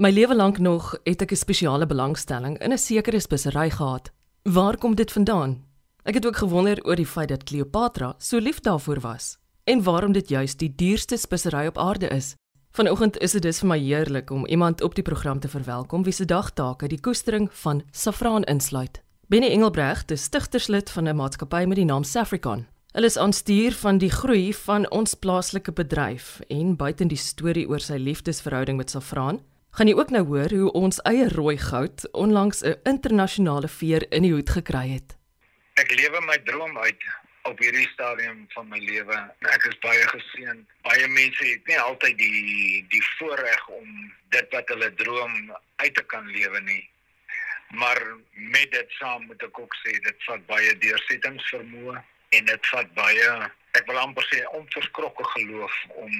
My lewe lank nog het ek 'n spesiale belangstelling in 'n sekere spesery gehad. Waar kom dit vandaan? Ek het ook gewonder oor die feit dat Kleopatra so lief daarvoor was en waarom dit juis die duurste spesery op aarde is. Vanoggend is dit dus vir my heerlik om iemand op die program te verwelkom wie se dagtake die koestering van saffraan insluit. Benny Engelbrecht is stigterslid van 'n maatskappy met die naam Safricon. Hulle is aanstuur van die groei van ons plaaslike bedryf en buiten die storie oor sy liefdesverhouding met saffraan, gaan jy ook nou hoor hoe ons eie rooi goud onlangs 'n internasionale veer in die hoed gekry het. Ek lewe my droom uit op hierdie stadium van my lewe. Ek is baie geseën. Baie mense het nie altyd die die voorreg om dit wat hulle droom uit te kan lewe nie. Maar met dit saam moet ek ook sê dit vat baie deursettingsvermoë en dit vat baie ek wil amper sê onverskrokke geloof om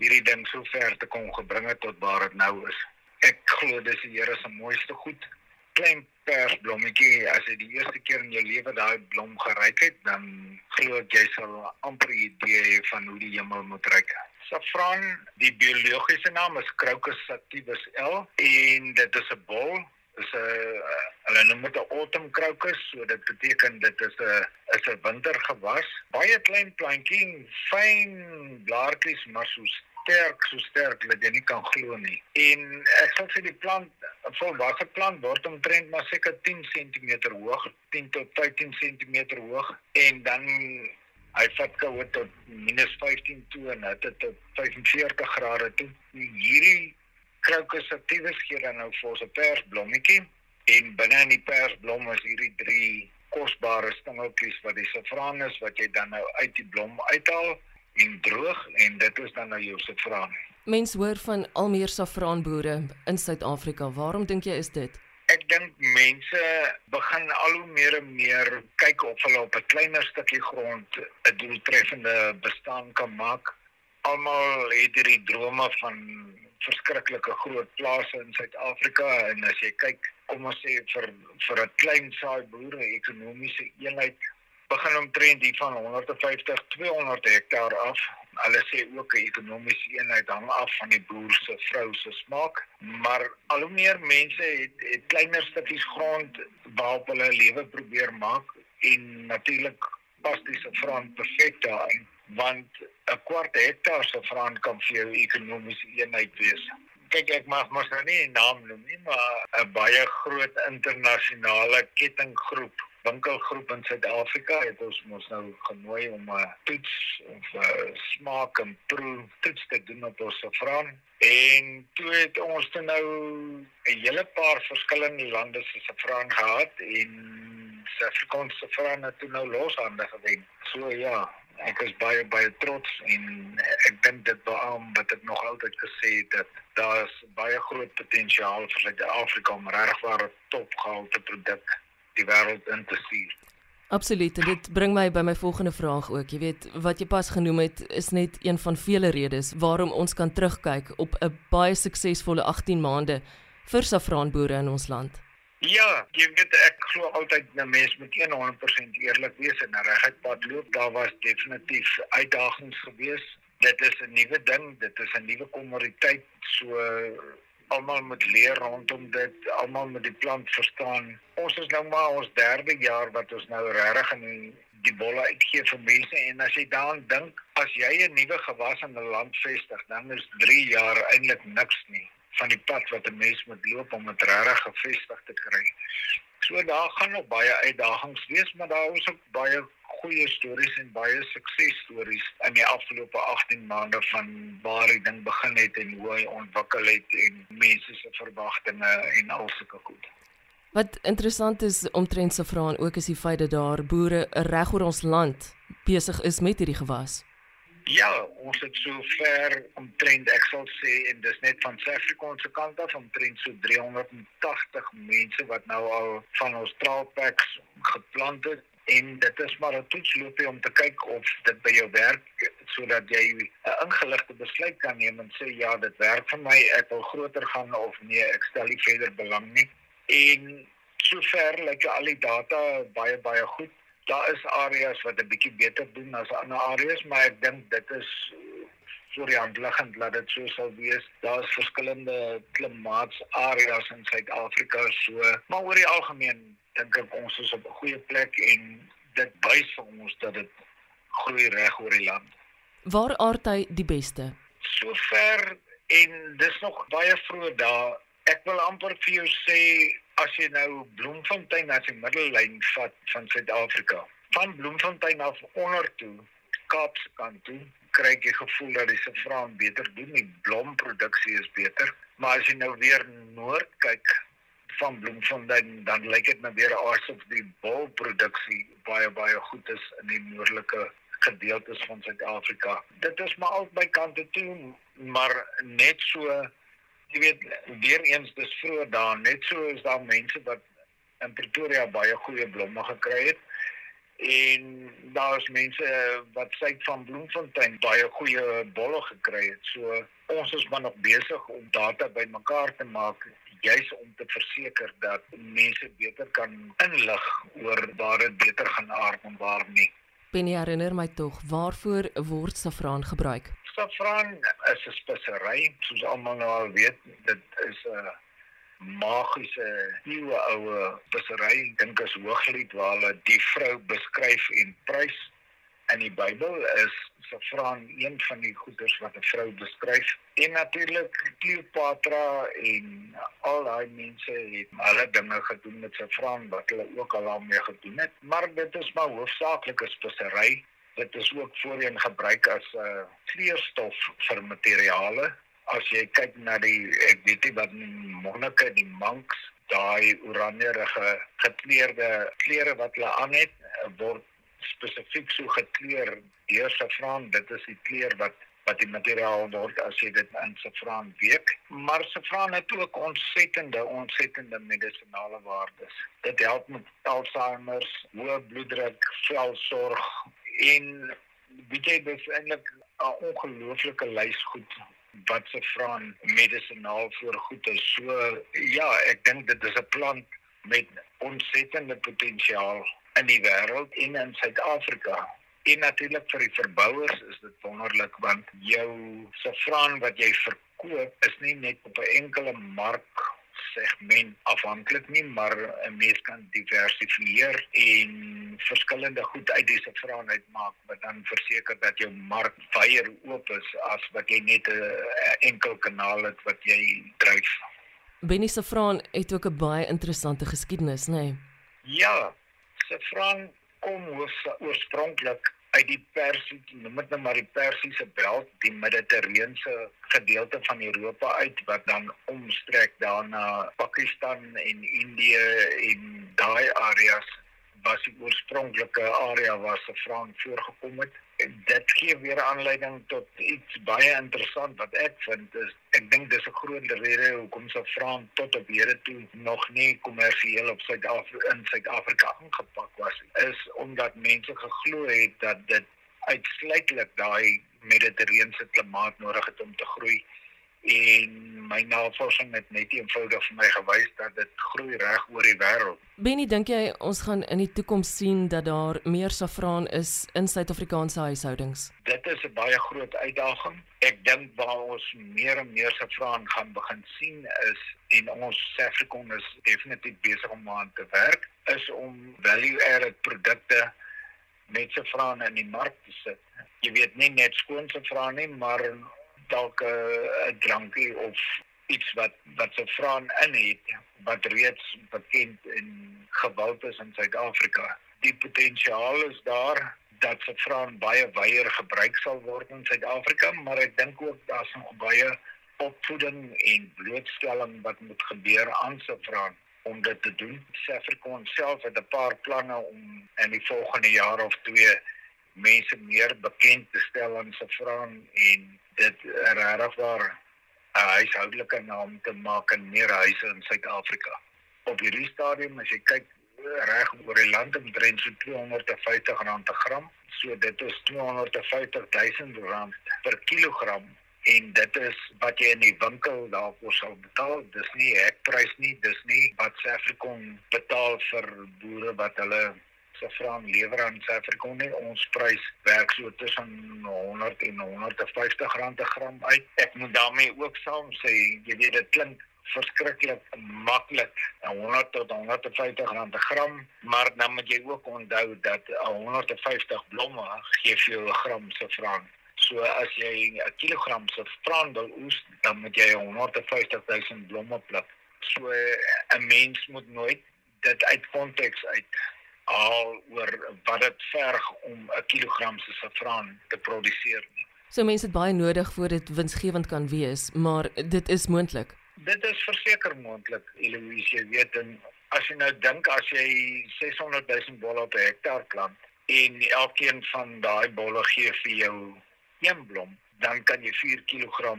hierdie ding so ver te kon gebring het tot waar dit nou is glo dis die Here se mooiste goed. Klein persblommetjie, as jy die eerste keer in jou lewe daai blom geryk het, dan glo ek jy sal amper 'n idee hê van hoe die hemel moet ryk. Safran, die biologiese naam is Crocus sativus L en dit is 'n bol is 'n hulle noem dit 'n autumn crocus, so dit beteken dit is 'n is 'n wintergewas. Baie klein plantjie, fyn blaartjies, maar so sterk, so sterk dat jy nie kan glo nie. En ek sal sê die plant, 'n volwasse plant word omtrent maar seker 10 cm hoog, 10 tot 15 cm hoog en dan hy vat koue tot -15 toe en dit tot 45 grade toe. Hierdie crocus sativus gee dan nou vir ons 'n persblommetjie en binne in die persblom is hierdie drie kosbare stingeltjies wat die safraan is wat jy dan nou uit die blom uithaal en droog en dit is dan nou jou se vraag. Mense hoor van al meer saffraanboere in Suid-Afrika. Waarom dink jy is dit? Ek dink mense begin al hoe meer en meer kyk of hulle op 'n kleiner stukkie grond 'n doeltreffende bestaan kan maak. Almal het hierdie drome van verskriklike groot plase in Suid-Afrika en as jy kyk, kom ons sê vir vir 'n klein saai boere ekonomiese eenheid begin omtrent die van 150 200 hektaar af. Hulle sê ook 'n ekonomiese eenheid hang af van die boer se vrou se smaak, maar al hoe meer mense het, het kleiner stukkies grond waarop hulle lewe probeer maak en natuurlik pas dis 'n front perfek daarin want 'n kwart hektaar se front kan vir jou ekonomiese eenheid wees. Kyk ek mag mos nou nie 'n naam noem nie, maar 'n baie groot internasionale kettinggroep winkelgroep in Suid-Afrika het ons mos nou genooi om 'n toets of 'n smaak en proe toets te doen op ons safraan. En toe het ons dan nou 'n hele paar verskillende lande se safraan gehad en Suid-Afrikaanse safraan het toe nou loshande gewen. So ja, ek is baie baie trots en ek dink dit beam wat ek nog altyd gesê het dat daar baie groot potensiaal vir Suid-Afrika om regwaar 'n topgehalte produk die wêreld in te stuur. Absoluut. En dit bring my by my volgende vraag ook. Jy weet, wat jy pas genoem het is net een van vele redes waarom ons kan terugkyk op 'n baie suksesvolle 18 maande vir saffraanboere in ons land. Ja, jy weet ek glo altyd 'n mens moet 100% eerlik wees en reguit pad loop. Daar was definitief uitdagings geweest. Dit is 'n nuwe ding, dit is 'n nuwe kommoditeit. So almal moet leer rondom dit, almal moet die plant verstaan. Ons is nou maar ons derde jaar wat ons nou regtig in die, die bolle uitgee vir mense en as jy daaraan dink, as jy 'n nuwe gewas in 'n land vestig, dan is 3 jaar eintlik niks nie van die pad wat 'n mens moet loop om dit regtig gevestig te kry. So daar gaan nog baie uitdagings wees, maar daar is ook baie goeie stories en baie suksesstories in die afgelope 18 maande van waar die ding begin het en hoe hy ontwikkel het en mense se verwagtinge en al sulke goed. Wat interessant is omtrent se vrae ook is die feit dat daar boere reg oor ons land besig is met hierdie gewas. Ja, ons het so ver omtrent ek sal sê en dis net van Suid-Afrika se kant af omtrent so 380 mense wat nou al van ons traalpeks geplant het en dit is maar 'n toetsloopie om te kyk of dit by jou werk sodat jy 'n ingeligte besluit kan neem en sê ja, dit werk vir my, ek wil groter gaan of nee, ek stel nie verder belang nie. En sover lyk like al die data baie baie goed. Daar is areas wat 'n bietjie beter doen as ander areas, maar ek dink dit is voor die hand liggend dat dit so sal wees. Daar's verskillende klimaatsareas in Suid-Afrika so, maar oor die algemeen dink ek ons is op 'n goeie plek en dit wys vir ons dat dit groei reg oor die land. Waar aard hy die beste? Sover en dis nog baie vroeg daar. Ek wil amper vir jou sê as jy nou Bloemfontein as die middellyn vat van Suid-Afrika, van Bloemfontein af onder toe, Kaapse kant toe, kry ek die gevoel dat die saffraan beter doen, die blomproduksie is beter. Maar as jy nou weer noord kyk van Bloemfontein, dan lyk dit nou weer asof die bolproduksie baie baie goed is in die noordelike gedeeltes van Suid-Afrika. Dit is maar albei kante toe, maar net so jy weet weer eens dis vroeg daar, net so is daar mense wat in Pretoria baie goeie blomme gekry het en daar's mense wat sê van Bloemfontein baie goeie bolle gekry het. So ons is maar nog besig om data bymekaar te maak juis om te verseker dat mense beter kan inlig oor waar dit beter gaan aard en waar nie. Penny herinner my tog waarvoor word saffraan gebruik? Saffraan is 'n spesery, soos almal nou al weet, dit is 'n magiese nuwe oue spesery dink as hooglied waar hulle die vrou beskryf en prys. In die Bybel is saffraan een van die goeders wat 'n vrou beskryf. En natuurlik Cleopatra en al daai mense het hulle dinge gedoen met saffraan wat hulle ook al daarmee gedoen het. Maar dit is maar hoofsaaklik 'n spesery dit is ook voorheen gebruik as 'n uh, kleurstof vir materiale as jy kyk na die ek weet nie wat monnike die monks daai oranjerige gekleurde klere wat hulle aan het word spesifiek so gekleur deur saffraan dit is die kleur wat wat die materiaal word as jy dit in saffraan week. Maar saffraan het ook ontsettende ontsettende medisinale waardes. Dit help met Alzheimer hoë bloeddruk velsorg en weet jy dis eintlik 'n ongelooflike lys goed wat se vraan medisinaal voor goed is. So ja, ek dink dit is 'n plant met ontsettende potensiaal in die wêreld en in Suid-Afrika. En natuurlik vir die verbouers is dit wonderlik want jou saffraan wat jy verkoop is nie net op 'n enkele mark segment afhanklik nie, maar 'n mens kan diversifieer en verskillende goed uit die saffraan uitmaak wat dan verseker dat jou mark baie oop is as wat jy net 'n enkel kanaal het wat jy dryf. Benny saffraan het ook 'n baie interessante geskiedenis, nê? Nee? Ja, saffraan kom oorspronklik uit die Persie, noem dit nou maar die Persiese belt, die Mediterrane gedeelte van Europa uit wat dan omstrek daarna Pakistan en Indië en daai areas was die oorspronklike area waar se Frans voorgekom het. En dit gee weer aanleiding tot iets baie interessant wat ek vind is ek dink dis 'n groot rede hoekom se Frans tot op hede toe nog nie kommersieel op Suid-Afrika in Suid-Afrika aangepak was is omdat mense geglo het dat dit uitsluitlik daai mediterrane klimaat nodig het om te groei en my navorsing het net eenvoudig vir my gewys dat dit groei reg oor die wêreld. Benny, dink jy ons gaan in die toekoms sien dat daar meer saffraan is in Suid-Afrikaanse huishoudings? Dit is 'n baie groot uitdaging. Ek dink waar ons meer en meer saffraan gaan begin sien is en ons Safricon is definitief besig om aan te werk is om value-added produkte met saffraan in die mark te sit. Jy weet nie net skoon saffraan nie, maar dalk 'n drankie of iets wat wat se vraan in het wat reeds bekend en gewild is in Suid-Afrika. Die potensiaal is daar dat se vraan baie wyeer gebruik sal word in Suid-Afrika, maar ek dink ook daar's nog baie opvoeding en blootstelling wat moet gebeur aan se vraan om dit te doen. Suid-Afrika self het 'n paar planne om in die volgende jaar of twee mense meer bekend te stel aan se vraan en dit regtig waar 'n huishoudelike naam te maak in meer huise in Suid-Afrika. Op hierdie stadium as jy kyk reg oor die land omtrent so 250 rand per gram, so dit is 250 000 rand per kilogram en dit is wat jy in die winkel daarvoor sal betaal. Dis nie hekprys nie, dis nie wat Safricon betaal vir boere wat hulle saffraan lewer aan Suid-Afrika nie. Ons prys werk so tussen 100 en 150 rand per gram uit. Ek moet daarmee ook saam sê, jy weet dit klink verskriklik maklik 100 tot 150 rand per gram maar dan moet jy ook onthou dat 150 blomme gee vir jou 'n gram saffraan So as jy 'n kilogram se vraan wil oes, dan moet jy 150 000 blomme pluk. So 'n mens moet nooit dit uit konteks uit haal oor wat dit verg om 'n kilogram se saffraan te produseer nie. So mense het baie nodig voor dit winsgewend kan wees, maar dit is moontlik. Dit is verseker moontlik, Eloise, jy weet en as jy nou dink as jy 600 000 bolle op 'n hektaar plant en elkeen van daai bolle gee vir jou een blom, dan kan jy 4 kg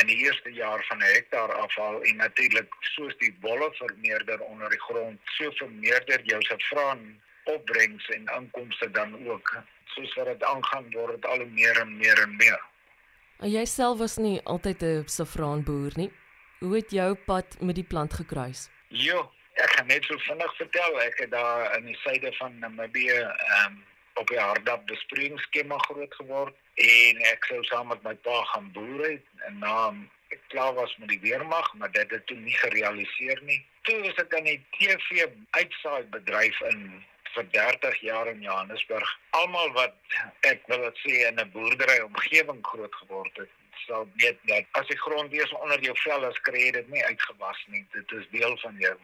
in die eerste jaar van 'n hektaar afhaal en natuurlik soos die bolle vermeerder onder die grond, so vermeerder jou saffraan opbrengs en inkomste dan ook. Soos wat dit aangaan word dit al hoe meer en meer en meer. En jy self was nie altyd 'n saffraanboer nie. Hoe het jou pad met die plant gekruis? Jo, ek gaan net so vinnig vertel. Ek het daar in die suide van Namibië ehm um, op 'n hardap besproeiingsskema groot geword en ek sou saam met my pa gaan boer het en na ek klaar was met die weermag, maar dit het toe nie gerealiseer nie. Toe was ek in die TV uitsaai bedryf in vir 30 jaar in Johannesburg. Almal wat ek wil dit sê in 'n boerdery omgewing groot geword het, sal weet dat as die grond weer onder jou vel is, kry jy dit nie uitgewas nie. Dit is deel van jou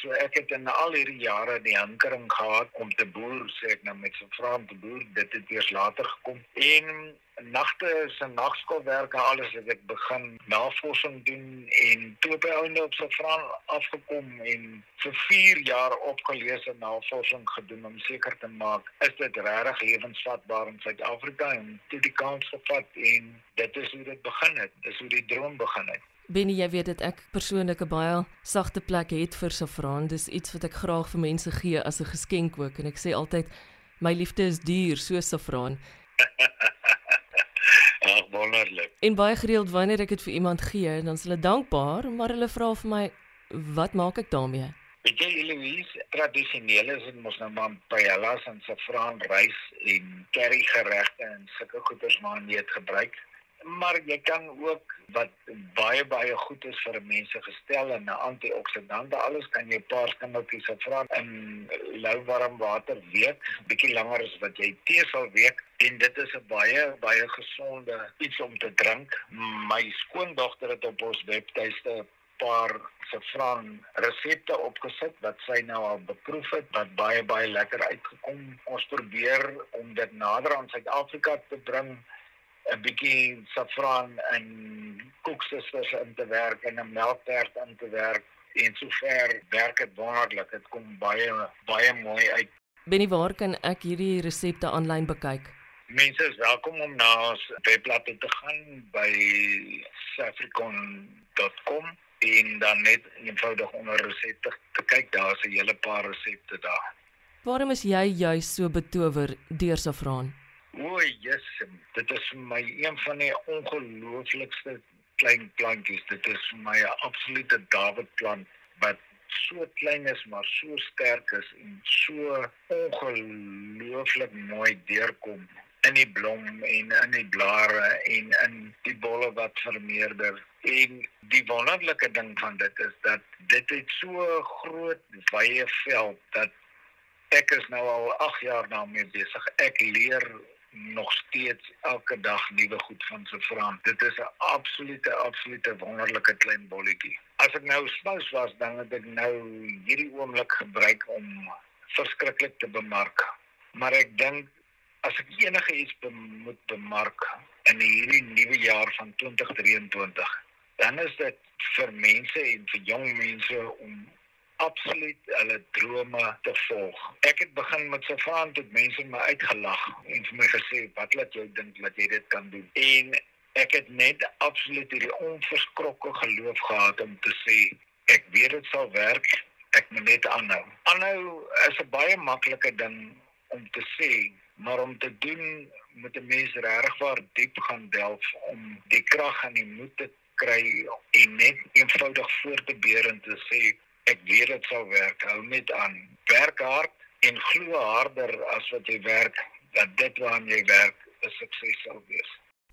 So ek het in al hierdie jare die hankering gehad om te boer, sê ek nou met so vrae te boer. Dit het eers later gekom. En nagte se nagskoolwerke alles het ek begin navorsing doen en toe by ouene op so vrae afgekom en vir 4 jaar opgelees en navorsing gedoen om seker te maak is dit regtig lewensvatbaar in Suid-Afrika en toe die kans gevat en dit is hoe dit begin het. Dis hoe die droom begin het. Benny, jy weet dit ek persoonlik 'n baie sagte plek het vir saffraan. Dis iets wat ek graag vir mense gee as 'n geskenk ook en ek sê altyd my liefde is duur soos saffraan. Ag wonderlik. En baie gereeld wanneer ek dit vir iemand gee, dan is hulle dankbaar, maar hulle vra vir my wat maak ek daarmee? Weet jy Louise, tradisioneel is dit mos nou maar paellas en saffraan rys en curry geregte en sulke goeders maar net gebruik maar jy kan ook wat baie baie goed is vir mense gestel en 'n antioksidante alles kan jy paar skimmeltjies vra in louwarm water week. Bietjie langer as wat jy tee sal week en dit is 'n baie baie gesonde iets om te drink. My skoondogter het op ons webtuiste paar saffraan resepte opgesit wat sy nou al beproef het wat baie baie lekker uitgekom. Ons probeer om dit nader aan Suid-Afrika te bring 'n bietjie saffraan in koeksusters in te werk en 'n melktert in te werk en sover werk dit wonderlik. Dit kom baie baie mooi uit. Benny, waar kan ek hierdie resepte aanlyn bekyk? Mense is welkom om na ons webblad te gaan by safricon.com en dan net eenvoudig onder resepte te kyk. Daar's 'n hele paar resepte daar. Waarom is jy juis so betower deur saffraan? O, Jesus, dit is vir my een van die ongelooflikste klein plantjies. Dit is vir my 'n absolute David plant wat so klein is maar so sterk is en so ongelooflik mooi deurkom in die blom en in die blare en in die bolle wat vermeerder. En die wonderlike ding van dit is dat dit het so groot wye veld dat ek is nou al 8 jaar daarmee besig. Ek leer nog steeds elke dag nuwe goed van se vraan. Dit is 'n absolute absolute wonderlike klein bolletjie. As ek nou smous was, dan het ek nou hierdie oomblik gebruik om verskriklik te bemark. Maar ek dink as ek enige iets be moet bemark in hierdie nuwe jaar van 2023, dan is dit vir mense en vir jong mense om absoluut hulle drome te volg. Ek het begin met vrae tot mense my uitgelag en vir my gesê wat laat jou dink dat jy dit kan doen. En ek het net absoluut hierdie onverskrokke geloof gehad om te sê ek weet dit sal werk. Ek moet net aanhou. Aanhou is 'n baie maklike ding om te sê, maar om te doen moet 'n mens regtig waar diep gaan delf om die krag en die moed te kry en net eenvoudig voort te beer en te sê ek weet dit sal werk. Hou net aan. Werk hard en glo harder as wat jy werk dat dit waaraan jy werk 'n sukses sal wees.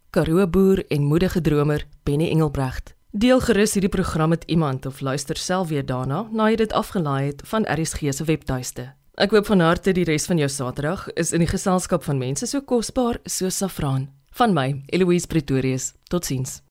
Karoo boer en moedige dromer Benny Engelbrecht. Deel gerus hierdie program met iemand of luister self weer daarna nadat jy dit afgelaai het van RSG se webtuiste. Ek hoop van harte die res van jou Saterdag is in die geselskap van mense so kosbaar so Safraan. Van my, Eloise Pretorius. Totsiens.